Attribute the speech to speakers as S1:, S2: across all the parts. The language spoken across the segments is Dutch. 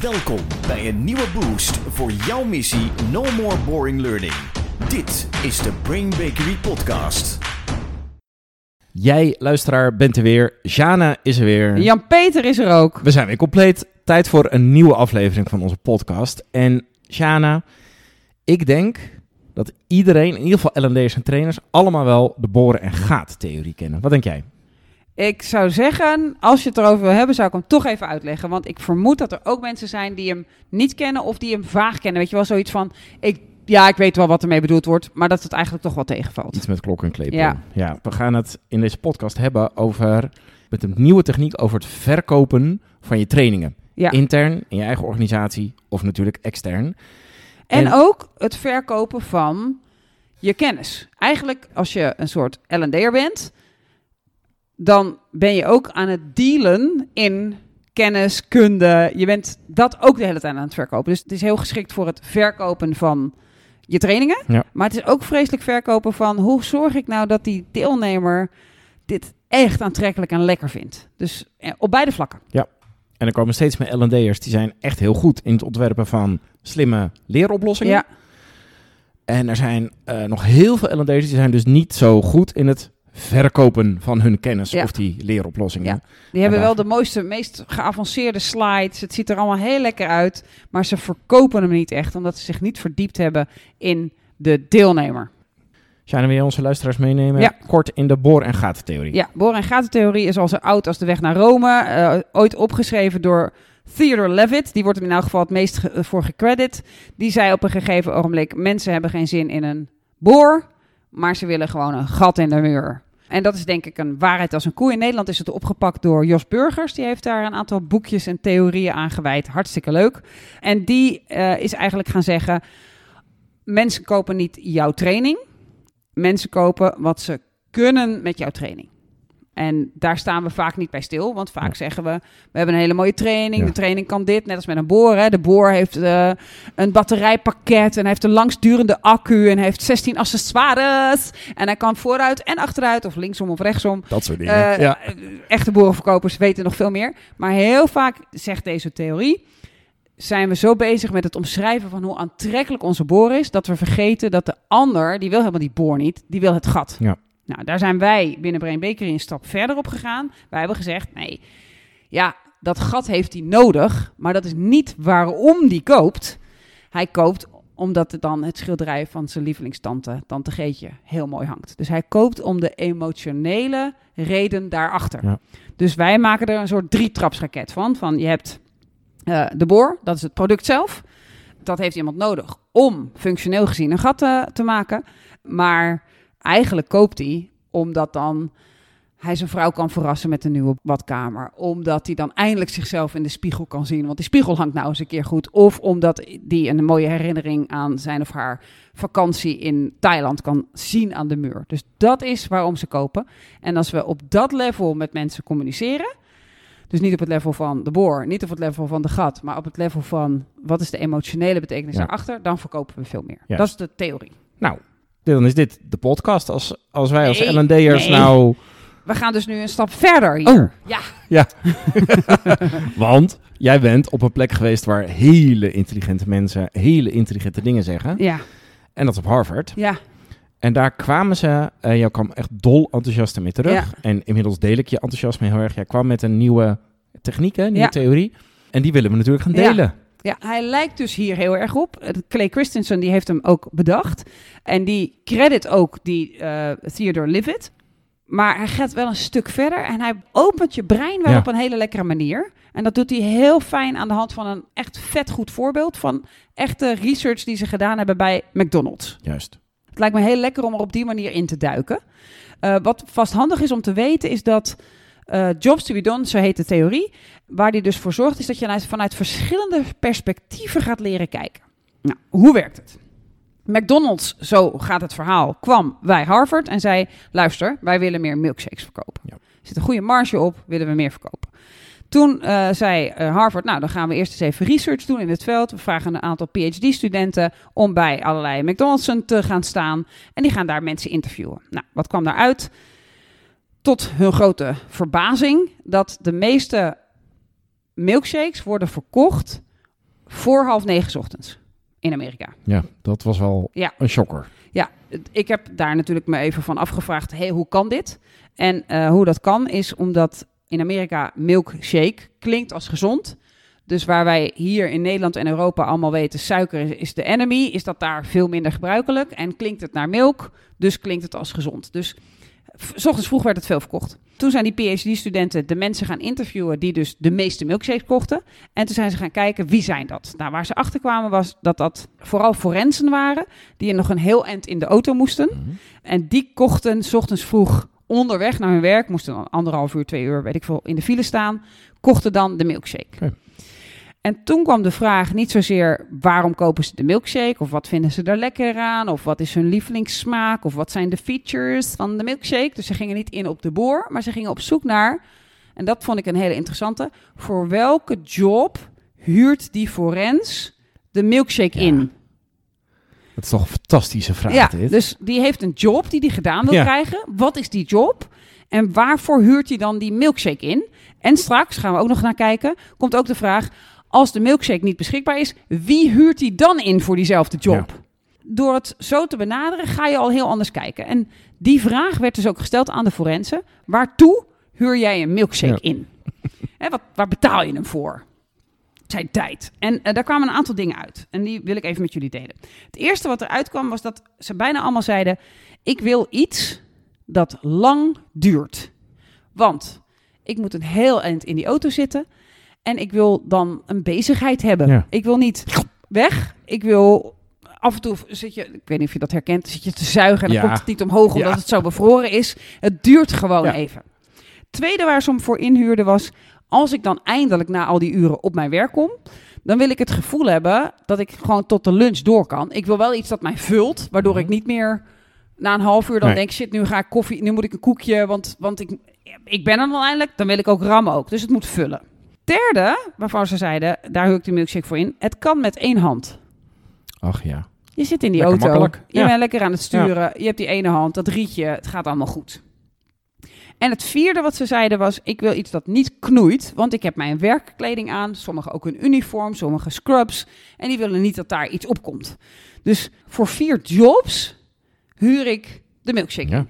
S1: Welkom bij een nieuwe boost voor jouw missie No More Boring Learning. Dit is de Brain Bakery Podcast.
S2: Jij, luisteraar, bent er weer. Jana is er weer.
S3: Jan-Peter is er ook.
S2: We zijn weer compleet. Tijd voor een nieuwe aflevering van onze podcast. En Jana, ik denk dat iedereen, in ieder geval L&D'ers en trainers, allemaal wel de boren en gaat theorie kennen. Wat denk jij?
S3: Ik zou zeggen, als je het erover wil hebben, zou ik hem toch even uitleggen. Want ik vermoed dat er ook mensen zijn die hem niet kennen of die hem vaag kennen. Weet je wel, zoiets van, ik, ja, ik weet wel wat ermee bedoeld wordt, maar dat het eigenlijk toch wel tegenvalt.
S2: Iets met klok en klepel.
S3: Ja.
S2: ja. We gaan het in deze podcast hebben over, met een nieuwe techniek, over het verkopen van je trainingen.
S3: Ja.
S2: Intern, in je eigen organisatie of natuurlijk extern.
S3: En,
S2: En-
S3: ook het verkopen van je kennis. Eigenlijk, als je een soort L&D'er bent, dan ben je ook aan het dealen in kennis, kunde. Je bent dat ook de hele tijd aan het verkopen. Dus het is heel geschikt voor het verkopen van je trainingen.
S2: Ja.
S3: Maar het is ook vreselijk verkopen van hoe zorg ik nou dat die deelnemer dit echt aantrekkelijk en lekker vindt. Dus eh, op beide vlakken.
S2: En er komen steeds meer L&D'ers die zijn echt heel goed in het ontwerpen van slimme leeroplossingen.
S3: Ja,
S2: En er zijn eh, nog heel veel L&D'ers die zijn dus niet zo goed in het verkopen van hun kennis
S3: Ja.
S2: of die leeroplossingen.
S3: Ja. Die hebben
S2: daar-
S3: wel de mooiste, meest geavanceerde slides. Het ziet er allemaal heel lekker uit. Maar ze verkopen hem niet echt, omdat ze zich niet verdiept hebben in de deelnemer.
S2: Zijn we onze luisteraars meenemen?
S3: Ja.
S2: Kort in de boor- en gatentheorie.
S3: Ja, boor- en gatentheorie is al zo oud als de weg naar Rome. eh, ooit opgeschreven door Theodore Levitt. Die wordt hem in elk geval het meest ge- voor gecredit. Die zei op een gegeven ogenblik... mensen hebben geen zin in een boor... maar ze willen gewoon een gat in de muur. En dat is denk ik een waarheid als een koe. In Nederland is het opgepakt door Jos Burgers. Die heeft daar een aantal boekjes en theorieën aan gewijd. Hartstikke leuk. En die eh, is eigenlijk gaan zeggen... mensen kopen niet jouw training. Mensen kopen wat ze kunnen met jouw training. En daar staan we vaak niet bij stil. Want vaak zeggen we, we hebben een hele mooie training. De training kan dit, net als met een boor. Hè. De boor heeft eh, een batterijpakket en hij heeft een langsturende accu en heeft 16 accessoires. En hij kan vooruit en achteruit of linksom of rechtsom.
S2: Dat soort dingen.
S3: Eh,
S2: ja.
S3: eh, Echte boerenverkopers weten nog veel meer. Maar heel vaak, zegt deze theorie, zijn we zo bezig met het omschrijven van hoe aantrekkelijk onze boor is, dat we vergeten dat de ander, die wil helemaal die boor niet, die wil het gat.
S2: Ja.
S3: Nou, daar zijn wij binnen Brain Bakery een stap verder op gegaan. Wij hebben gezegd, nee, ja, dat gat heeft hij nodig, maar dat is niet waarom die koopt. Hij koopt omdat er dan het schilderij van zijn lievelingstante, tante Geetje, heel mooi hangt. Dus hij koopt om de emotionele reden daarachter.
S2: Ja.
S3: Dus wij maken er een soort drietrapsraket van. Van je hebt eh, de boor, dat is het product zelf. Dat heeft iemand nodig om functioneel gezien een gat te, te maken. Maar eigenlijk koopt hij omdat dan hij zijn vrouw kan verrassen met een nieuwe badkamer. Omdat hij dan eindelijk zichzelf in de spiegel kan zien. Want die spiegel hangt nou eens een keer goed. Of omdat hij een mooie herinnering aan zijn of haar vakantie in Thailand kan zien aan de muur. Dus dat is waarom ze kopen. En als we op dat level met mensen communiceren. Dus niet op het level van de boor, niet op het level van de gat, maar op het level van wat is de emotionele betekenis
S2: Ja.
S3: daarachter, dan verkopen we veel meer. Dat is de theorie.
S2: Nou, dan is dit de podcast. Als, als wij als
S3: Nee,
S2: L&D'ers
S3: nee.
S2: nou...
S3: We gaan dus nu een stap verder hier.
S2: Oh.
S3: Ja,
S2: Want jij bent op een plek geweest waar hele intelligente mensen hele intelligente dingen zeggen.
S3: ja,
S2: En dat is op Harvard.
S3: ja.
S2: En daar kwamen ze, eh jij kwam echt dol enthousiast mee terug.
S3: Ja.
S2: En inmiddels deel ik je enthousiasme heel erg. Jij kwam met een nieuwe techniek, hè, nieuwe
S3: Ja.
S2: theorie. En die willen we natuurlijk gaan
S3: Ja.
S2: delen.
S3: Ja, hij lijkt dus hier heel erg op. Eh, Clay Christensen die heeft hem ook bedacht. En die credit ook die eh, Theodore Levitt. Maar hij gaat wel een stuk verder en hij opent je brein wel
S2: Ja.
S3: op een hele lekkere manier. En dat doet hij heel fijn aan de hand van een echt vet goed voorbeeld van echte research die ze gedaan hebben bij McDonald's.
S2: Juist.
S3: Het lijkt me heel lekker om er op die manier in te duiken. Eh, wat vast handig is om te weten is dat eh, Jobs to be done, zo heet de theorie, waar die dus voor zorgt is dat je vanuit, vanuit verschillende perspectieven gaat leren kijken. Nou, hoe werkt het? McDonald's, zo gaat het verhaal, kwam bij Harvard en zei: luister, wij willen meer milkshakes verkopen.
S2: Ja.
S3: Er zit een goede marge op, willen we meer verkopen. Toen eh, zei eh, Harvard, nou dan gaan we eerst eens even research doen in het veld. We vragen een aantal PhD-studenten om bij allerlei McDonald's te gaan staan. En die gaan daar mensen interviewen. Nou, wat kwam daaruit? Tot hun grote verbazing dat de meeste milkshakes worden verkocht voor half negen 's ochtends in Amerika.
S2: Ja, dat was wel
S3: Ja.
S2: een shocker.
S3: Ja, ik heb daar natuurlijk me even van afgevraagd, hey, hoe kan dit? En eh, hoe dat kan is omdat in Amerika milkshake klinkt als gezond. Dus waar wij hier in Nederland en Europa allemaal weten, suiker is, de enemy, is dat daar veel minder gebruikelijk. En klinkt het naar milk, dus klinkt het als gezond. Dus s ochtends vroeg werd het veel verkocht. Toen zijn die PhD-studenten de mensen gaan interviewen die dus de meeste milkshakes kochten. En toen zijn ze gaan kijken, wie zijn dat? Nou, waar ze achter kwamen was dat dat vooral forensen waren, die nog een heel eind in de auto moesten. En die kochten 's ochtends vroeg onderweg naar hun werk, moesten dan anderhalf uur, twee uur, weet ik veel, in de file staan, kochten dan de milkshake. En toen kwam de vraag niet zozeer waarom kopen ze de milkshake, of wat vinden ze er lekker aan, of wat is hun lievelingssmaak, of wat zijn de features van de milkshake. Dus ze gingen niet in op de boor, maar ze gingen op zoek naar, en dat vond ik een hele interessante, voor welke job huurt die forens de milkshake
S2: Ja.
S3: in?
S2: Dat is toch een fantastische vraag
S3: Ja,
S2: dit.
S3: dus die heeft een job die die gedaan wil
S2: Ja.
S3: krijgen. Wat is die job? En waarvoor huurt hij dan die milkshake in? En straks gaan we ook nog naar kijken. Komt ook de vraag: als de milkshake niet beschikbaar is, wie huurt hij dan in voor diezelfde job? Door het zo te benaderen ga je al heel anders kijken. En die vraag werd dus ook gesteld aan de forensen: waartoe huur jij een milkshake
S2: Ja.
S3: in? Wat, waar betaal je hem voor? Zijn tijd. En eh, daar kwamen een aantal dingen uit. En die wil ik even met jullie delen. Het eerste wat eruit kwam was dat ze bijna allemaal zeiden: Ik wil iets dat lang duurt. Want ik moet een heel eind in die auto zitten. En ik wil dan een bezigheid hebben.
S2: Ja.
S3: Ik wil niet weg. Ik wil af en toe zit je, ik weet niet of je dat herkent, zit je te zuigen en dan
S2: Ja.
S3: komt het niet omhoog omdat
S2: Ja.
S3: het zo bevroren is. Het duurt gewoon
S2: Ja.
S3: even. Tweede waar ze hem voor inhuurde was, als ik dan eindelijk na al die uren op mijn werk kom, dan wil ik het gevoel hebben dat ik gewoon tot de lunch door kan. Ik wil wel iets dat mij vult, waardoor
S2: Mhm.
S3: ik niet meer na een half uur dan
S2: Nee.
S3: denk, shit, nu ga ik koffie, nu moet ik een koekje, want, want ik, ik ben er dan eindelijk, dan wil ik ook rammen ook. Dus het moet vullen. Derde, waarvan ze zeiden, daar huur ik de milkshake voor in, het kan met één hand.
S2: Ach ja.
S3: Je zit in die
S2: Lekker
S3: auto,
S2: makkelijk,
S3: je
S2: ja.
S3: bent lekker aan het sturen, je hebt die ene hand, dat rietje, het gaat allemaal goed. En het vierde wat ze zeiden was, ik wil iets dat niet knoeit, want ik heb mijn werkkleding aan, sommigen ook een uniform, sommigen scrubs, en die willen niet dat daar iets op komt. Dus voor vier jobs huur ik de milkshake
S2: Ja.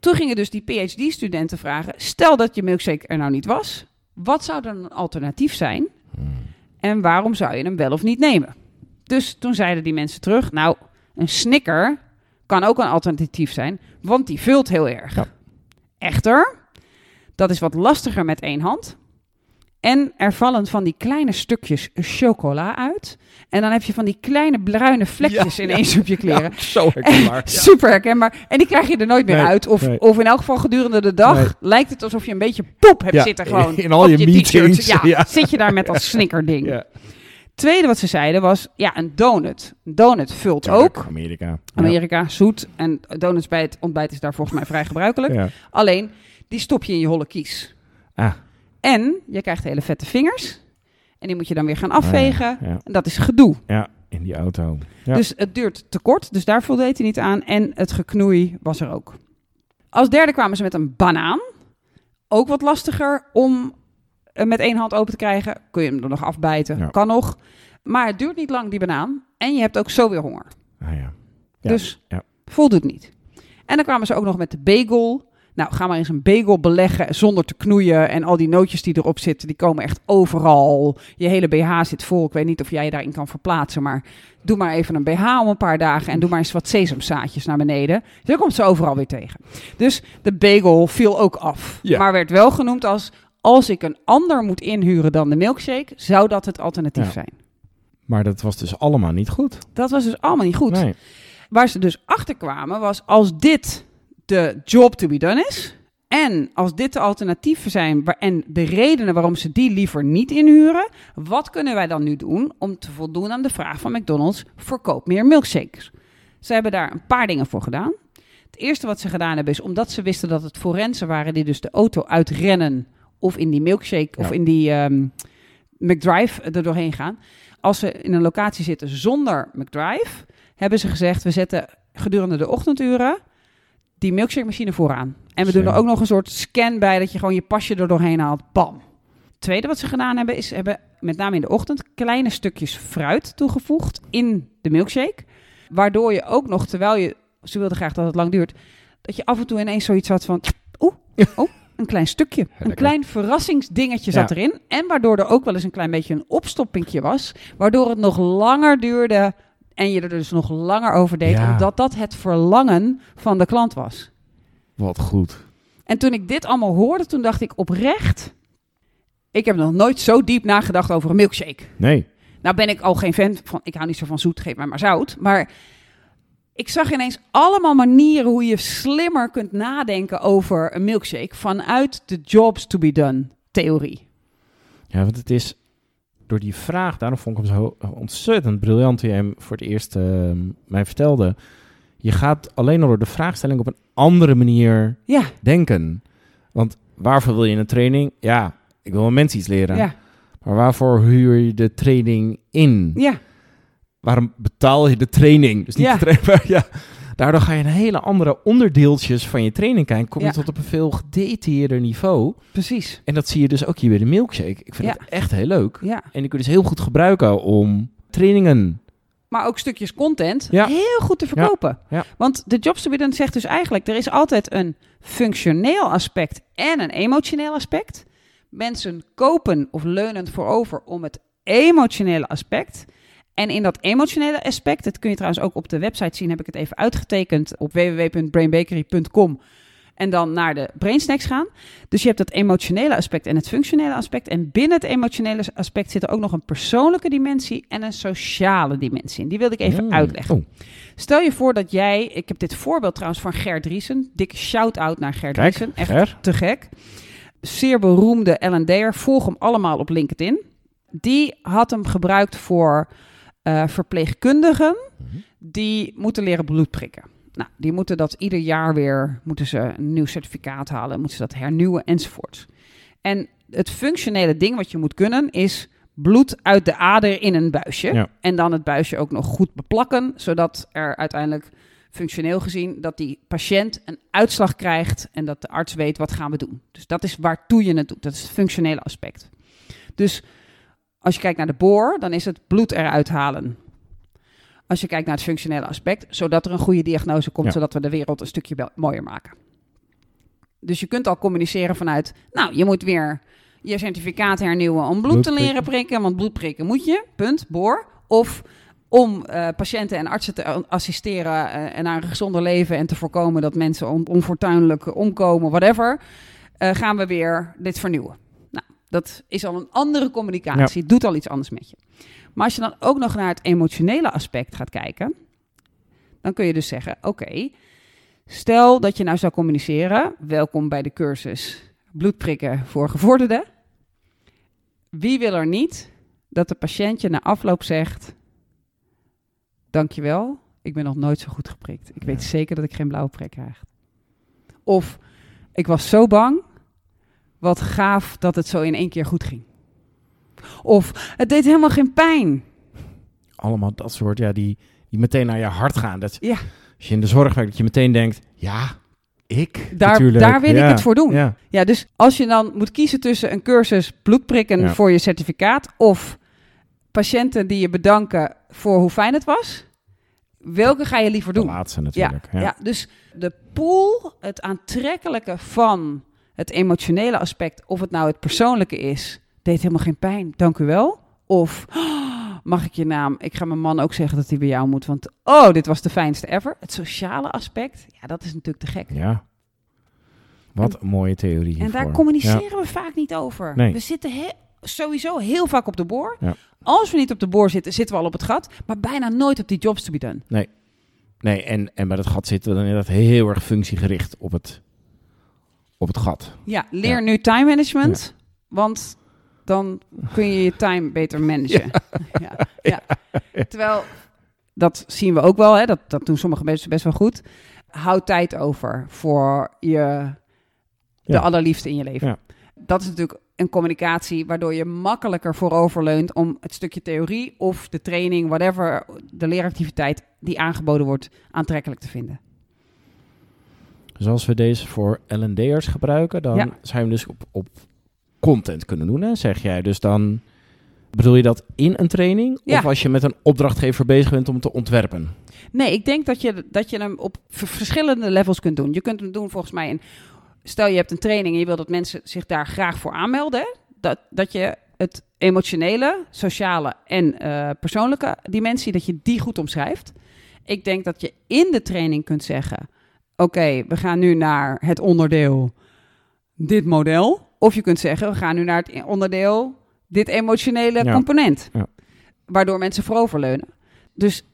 S3: Toen gingen dus die PhD-studenten vragen, stel dat je milkshake er nou niet was, wat zou dan een alternatief zijn en waarom zou je hem wel of niet nemen? Dus toen zeiden die mensen terug, nou, een snicker kan ook een alternatief zijn, want die vult heel erg.
S2: Ja.
S3: Echter, dat is wat lastiger met één hand. En er vallen van die kleine stukjes chocola uit. En dan heb je van die kleine bruine vlekjes
S2: Ja,
S3: ineens op je kleren.
S2: zo herkenbaar.
S3: Super herkenbaar. En die krijg je er nooit meer
S2: Nee,
S3: uit. Of,
S2: nee.
S3: of in elk geval gedurende de dag
S2: Nee.
S3: lijkt het alsof je een beetje poep hebt
S2: Ja,
S3: zitten gewoon.
S2: in al
S3: op
S2: je
S3: t-shirt.
S2: meetings,
S3: Ja,
S2: ja.
S3: zit je daar met dat snickerding.
S2: Ja.
S3: Tweede wat ze zeiden was, ja, een donut. Een donut vult ook.
S2: Amerika. Ja.
S3: Amerika, zoet. En donuts bij het ontbijt is daar volgens mij vrij gebruikelijk.
S2: Ja.
S3: Alleen, die stop je in je holle kies.
S2: Ah,
S3: En je krijgt hele vette vingers. En die moet je dan weer gaan afvegen.
S2: Ah, ja, ja.
S3: En dat is gedoe.
S2: ja, in die auto. Ja.
S3: Dus het duurt te kort, dus daar voldeed hij niet aan. En het geknoei was er ook. Als derde kwamen ze met een banaan. Ook wat lastiger om eh, met één hand open te krijgen. Kun je hem er nog afbijten, kan nog. Maar het duurt niet lang, die banaan. En je hebt ook zo weer honger.
S2: Ah, ja. Ja,
S3: Dus
S2: ja.
S3: voldoet niet. En dan kwamen ze ook nog met de bagel. Nou, ga maar eens een bagel beleggen zonder te knoeien. En al die nootjes die erop zitten, die komen echt overal. Je hele BH zit vol. Ik weet niet of jij je daarin kan verplaatsen. Maar doe maar even een BH om een paar dagen. En doe maar eens wat sesamzaadjes naar beneden. Dan komt ze overal weer tegen. Dus de bagel viel ook af.
S2: Ja.
S3: Maar werd wel genoemd als... Als ik een ander moet inhuren dan de milkshake, zou dat het alternatief
S2: Ja.
S3: zijn.
S2: Maar dat was dus allemaal niet goed.
S3: Dat was dus allemaal niet goed.
S2: Nee.
S3: Waar ze dus achter kwamen was als dit de job to be done is. En als dit de alternatieven zijn en de redenen waarom ze die liever niet inhuren, wat kunnen wij dan nu doen om te voldoen aan de vraag van McDonald's: verkoop meer milkshakes? Ze hebben daar een paar dingen voor gedaan. Het eerste wat ze gedaan hebben is omdat ze wisten dat het forensen waren die dus de auto uitrennen of in die milkshake
S2: Ja.
S3: of in die ehm, McDrive er doorheen gaan. Als ze in een locatie zitten zonder McDrive, hebben ze gezegd: we zetten gedurende de ochtenduren die milkshake machine vooraan. En we doen er ook nog een soort scan bij dat je gewoon je pasje er doorheen haalt. Bam. tweede wat ze gedaan hebben, is hebben met name in de ochtend kleine stukjes fruit toegevoegd in de milkshake. Waardoor je ook nog, terwijl je, ze wilden graag dat het lang duurt, dat je af en toe ineens zoiets had van, oeh, oh, een klein stukje. Een
S2: Lekker.
S3: klein verrassingsdingetje zat
S2: Ja.
S3: erin. En waardoor er ook wel eens een klein beetje een opstoppingje was. Waardoor het nog langer duurde en je er dus nog langer over deed.
S2: Ja.
S3: Omdat dat het verlangen van de klant was.
S2: Wat goed.
S3: En toen ik dit allemaal hoorde, toen dacht ik oprecht... Ik heb nog nooit zo diep nagedacht over een milkshake.
S2: Nee.
S3: Nou ben ik al geen fan van... Ik hou niet zo van zoet, geef mij maar zout. Maar ik zag ineens allemaal manieren hoe je slimmer kunt nadenken over een milkshake... vanuit de jobs to be done theorie.
S2: Ja, want het is door die vraag, daarom vond ik hem zo ontzettend briljant toen jij hem voor het eerst eh, mij vertelde. Je gaat alleen al door de vraagstelling op een andere manier
S3: Ja,
S2: denken. Want waarvoor wil je een training? Ja, ik wil mensen iets leren.
S3: ja,
S2: Maar waarvoor huur je de training in?
S3: ja.
S2: Waarom betaal je de training? Dus niet
S3: Ja.
S2: de training, maar ja. Daardoor ga je een hele andere onderdeeltjes van je training kijken. Kom je
S3: Ja.
S2: tot op een veel gedetailleerder niveau.
S3: Precies.
S2: En dat zie je dus ook hier bij de milkshake. Ik vind
S3: Ja.
S2: het echt heel leuk.
S3: Ja.
S2: En die kun je dus heel goed gebruiken om trainingen.
S3: maar ook stukjes content
S2: Ja.
S3: heel goed te verkopen.
S2: Ja.
S3: Want de Jobs to be done zegt dus eigenlijk... er is altijd een functioneel aspect en een emotioneel aspect. Mensen kopen of leunen voorover om het emotionele aspect... En in dat emotionele aspect, dat kun je trouwens ook op de website zien, heb ik het even uitgetekend op www.brainbakery.com. En dan naar de brainsnacks gaan. Dus je hebt het emotionele aspect en het functionele aspect. En binnen het emotionele aspect zit er ook nog een persoonlijke dimensie en een sociale dimensie. En die wilde ik even
S2: Mm.
S3: uitleggen.
S2: Oh,
S3: Stel je voor dat jij, ik heb dit voorbeeld trouwens van Ger Driesen. Dikke shout-out naar Ger
S2: kijk,
S3: Driesen. Echt
S2: Ger.
S3: te gek. Zeer beroemde L&D'er. Volg hem allemaal op LinkedIn. Die had hem gebruikt voor eh, verpleegkundigen
S2: Mhm.
S3: die moeten leren bloed prikken. Nou, die moeten dat ieder jaar weer, moeten ze een nieuw certificaat halen, moeten ze dat hernieuwen enzovoort. En het functionele ding wat je moet kunnen is bloed uit de ader in een buisje.
S2: Ja.
S3: En dan het buisje ook nog goed beplakken, zodat er uiteindelijk functioneel gezien dat die patiënt een uitslag krijgt en dat de arts weet wat gaan we doen. Dus dat is waartoe je het doet. Dat is het functionele aspect. Dus als je kijkt naar de boor, dan is het bloed eruit halen. Als je kijkt naar het functionele aspect, zodat er een goede diagnose komt,
S2: Ja.
S3: zodat we de wereld een stukje mooier maken. Dus je kunt al communiceren vanuit, nou, je moet weer je certificaat hernieuwen om bloed,
S2: Bloed
S3: te leren
S2: prikken.
S3: want bloed prikken moet je, punt, boor. Of om eh, patiënten en artsen te assisteren eh, en naar een gezonder leven en te voorkomen dat mensen on- onfortuinlijk omkomen, whatever, eh, gaan we weer dit vernieuwen. Dat is al een andere communicatie, het doet al iets anders met je. Maar als je dan ook nog naar het emotionele aspect gaat kijken, dan kun je dus zeggen: oké, stel dat je nou zou communiceren, welkom bij de cursus bloedprikken voor gevorderden. Wie wil er niet dat de patiënt je na afloop zegt: Dankjewel, ik ben nog nooit zo goed geprikt. Ik weet zeker dat ik geen blauwe prik krijg. Of ik was zo bang, wat gaaf dat het zo in één keer goed ging. Of het deed helemaal geen pijn.
S2: Allemaal dat soort, ja, die, die meteen naar je hart gaan. Dat,
S3: Ja.
S2: Als je in de zorg werkt, dat je meteen denkt, ja, ik
S3: Daar,
S2: natuurlijk.
S3: daar wil
S2: Ja,
S3: ik het voor doen. Ja.
S2: Ja,
S3: dus als je dan moet kiezen tussen een cursus bloedprikken
S2: Ja.
S3: voor je certificaat of patiënten die je bedanken voor hoe fijn het was, welke ga je liever
S2: de
S3: doen?
S2: laatste
S3: Ja,
S2: natuurlijk.
S3: ja.
S2: Ja.
S3: dus de pool, het aantrekkelijke van het emotionele aspect, of het nou het persoonlijke is, deed helemaal geen pijn, dank u wel. Of "Oh, mag ik je naam? Ik ga mijn man ook zeggen dat hij bij jou moet, want oh, dit was de fijnste ever. Het sociale aspect, ja, dat is natuurlijk te gek.
S2: Ja. Wat een mooie theorie
S3: En daar communiceren we vaak niet over.
S2: Nee.
S3: We zitten he- sowieso heel vaak op de boor.
S2: Ja.
S3: Als we niet op de boor zitten, zitten we al op het gat, maar bijna nooit op die jobs to be done.
S2: Ja. Nee, en, en bij dat gat zitten we dan inderdaad heel erg functiegericht op het, op het gat.
S3: Ja, leer
S2: Ja.
S3: nu time management, want dan kun je je time beter managen. Ja. Ja. Terwijl, dat zien we ook wel, hè, dat, dat doen sommige mensen best wel goed. Houd tijd over voor je, de allerliefste in je leven.
S2: Ja.
S3: Dat is natuurlijk een communicatie waardoor je makkelijker vooroverleunt om het stukje theorie of de training, whatever, de leeractiviteit die aangeboden wordt, aantrekkelijk te vinden.
S2: Dus als we deze voor L&D'ers gebruiken, dan
S3: Ja.
S2: zijn we dus op, op content kunnen doen, hè, zeg jij. Dus dan bedoel je dat in een training?
S3: Ja.
S2: Of als je met een opdrachtgever bezig bent om te ontwerpen?
S3: Nee, ik denk dat je, dat je hem op verschillende levels kunt doen. Je kunt hem doen volgens mij in... Stel je hebt een training en je wil dat mensen zich daar graag voor aanmelden. hè, Dat, dat je het emotionele, sociale en eh, persoonlijke dimensie, dat je die goed omschrijft. Ik denk dat je in de training kunt zeggen... Oké, we gaan nu naar het onderdeel dit model. Of je kunt zeggen, we gaan nu naar het onderdeel dit emotionele
S2: Ja.
S3: component.
S2: Ja.
S3: Waardoor mensen vooroverleunen. Dus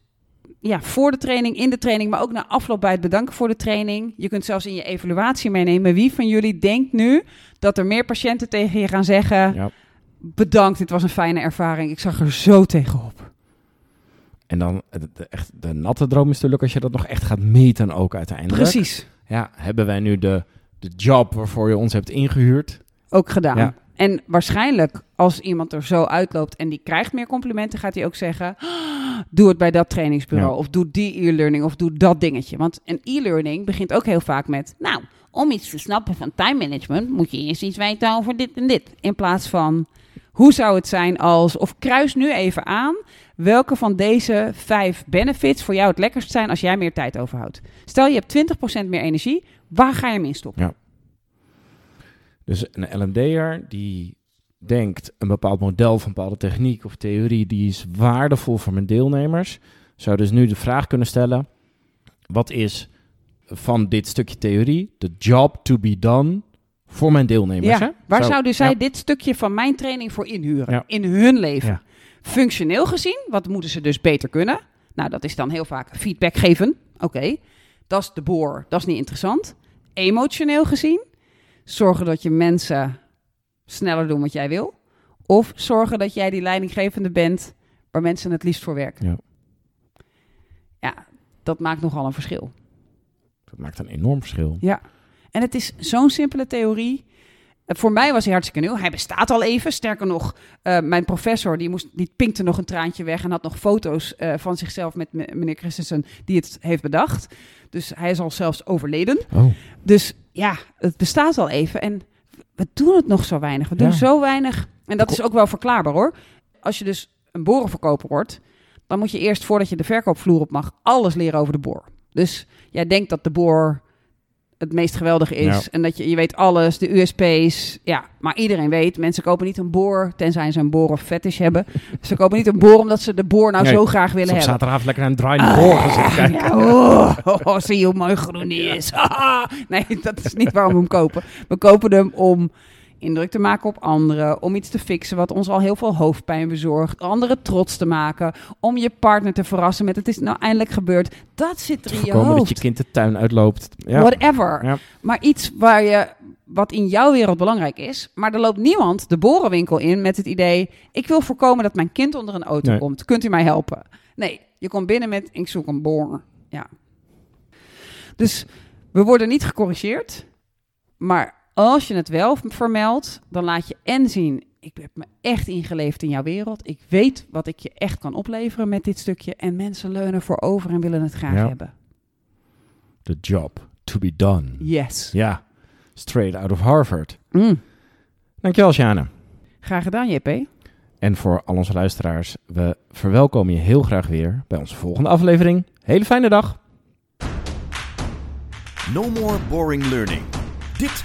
S3: ja, voor de training, in de training, maar ook na afloop bij het bedanken voor de training. Je kunt zelfs in je evaluatie meenemen. Wie van jullie denkt nu dat er meer patiënten tegen je gaan zeggen...
S2: Ja.
S3: bedankt, dit was een fijne ervaring. Ik zag er zo tegenop.
S2: En dan, de, echt, de natte droom is natuurlijk als je dat nog echt gaat meten ook uiteindelijk.
S3: Precies,
S2: Ja, hebben wij nu de, de job waarvoor je ons hebt ingehuurd?
S3: ook gedaan.
S2: Ja.
S3: En waarschijnlijk als iemand er zo uitloopt en die krijgt meer complimenten... gaat hij ook zeggen, "Ah, doe het bij dat trainingsbureau.
S2: Ja.
S3: Of doe die e-learning of doe dat dingetje. Want een e-learning begint ook heel vaak met... nou, om iets te snappen van time management... moet je eerst iets weten over dit en dit. In plaats van, hoe zou het zijn als... of kruis nu even aan... welke van deze vijf benefits voor jou het lekkerst zijn... als jij meer tijd overhoudt. Stel, je hebt 20% meer energie. Waar ga je hem in stoppen?
S2: Dus een L&D'er die denkt een bepaald model van bepaalde techniek of theorie, die is waardevol voor mijn deelnemers, zou dus nu de vraag kunnen stellen, wat is van dit stukje theorie de job to be done voor mijn deelnemers? hè?
S3: Ja, waar
S2: Zo,
S3: zouden zij
S2: ja.
S3: dit stukje van mijn training voor inhuren?
S2: Ja.
S3: In hun leven. Functioneel gezien, wat moeten ze dus beter kunnen? Nou, dat is dan heel vaak feedback geven. Oké, dat is de boor, dat is niet interessant. Emotioneel gezien, zorgen dat je mensen sneller doen wat jij wil. Of zorgen dat jij die leidinggevende bent waar mensen het liefst voor werken.
S2: Ja.
S3: ja, dat maakt nogal een verschil.
S2: Dat maakt een enorm verschil.
S3: Ja, en het is zo'n simpele theorie. Eh, Voor mij was hij hartstikke nieuw. Hij bestaat al even. Sterker nog, eh, mijn professor die, moest, die pinkte nog een traantje weg... en had nog foto's eh, van zichzelf met me- meneer Christensen... die het heeft bedacht. Dus hij is al zelfs overleden.
S2: Oh,
S3: Dus ja, het bestaat al even. En we doen het nog zo weinig. We doen
S2: Ja.
S3: zo weinig. En dat is ook wel verklaarbaar hoor. Als je dus een borenverkoper wordt... dan moet je eerst, voordat je de verkoopvloer op mag... alles leren over de boor. Dus jij denkt dat de boor het meest geweldige is.
S2: Ja.
S3: En dat je, je weet alles, de USP's. Ja, maar iedereen weet, mensen kopen niet een boor... tenzij ze een boor of fetish hebben. ze kopen niet een boor omdat ze de boor nou
S2: Nee,
S3: zo graag willen hebben.
S2: zaterdagavond lekker een draaiende boor zitten kijken.
S3: Ja, oh, oh, oh, zie je hoe mooi groen die is. nee, dat is niet waarom we hem kopen. We kopen hem om indruk te maken op anderen, om iets te fixen wat ons al heel veel hoofdpijn bezorgt, anderen trots te maken, om je partner te verrassen met het is nou eindelijk gebeurd. Dat zit er in je
S2: voorkomen dat
S3: hoofd.
S2: je kind de tuin uitloopt. Ja.
S3: Whatever.
S2: Ja.
S3: Maar iets waar je, wat in jouw wereld belangrijk is. Maar er loopt niemand de borenwinkel in met het idee... ik wil voorkomen dat mijn kind onder een auto
S2: Nee.
S3: komt. Kunt u mij helpen? Nee, je komt binnen met ik zoek een boor. Ja. Dus we worden niet gecorrigeerd. Maar als je het wel vermeldt, dan laat je en zien... ik heb me echt ingeleefd in jouw wereld. Ik weet wat ik je echt kan opleveren met dit stukje. En mensen leunen voor over en willen het graag
S2: Ja.
S3: hebben.
S2: The job to be done.
S3: Yes.
S2: Ja, straight out of Harvard.
S3: Mm.
S2: Dankjewel, Sjane.
S3: Graag gedaan, JP.
S2: En voor al onze luisteraars, we verwelkomen je heel graag weer bij onze volgende aflevering. Hele fijne dag.
S1: No more boring learning. Dit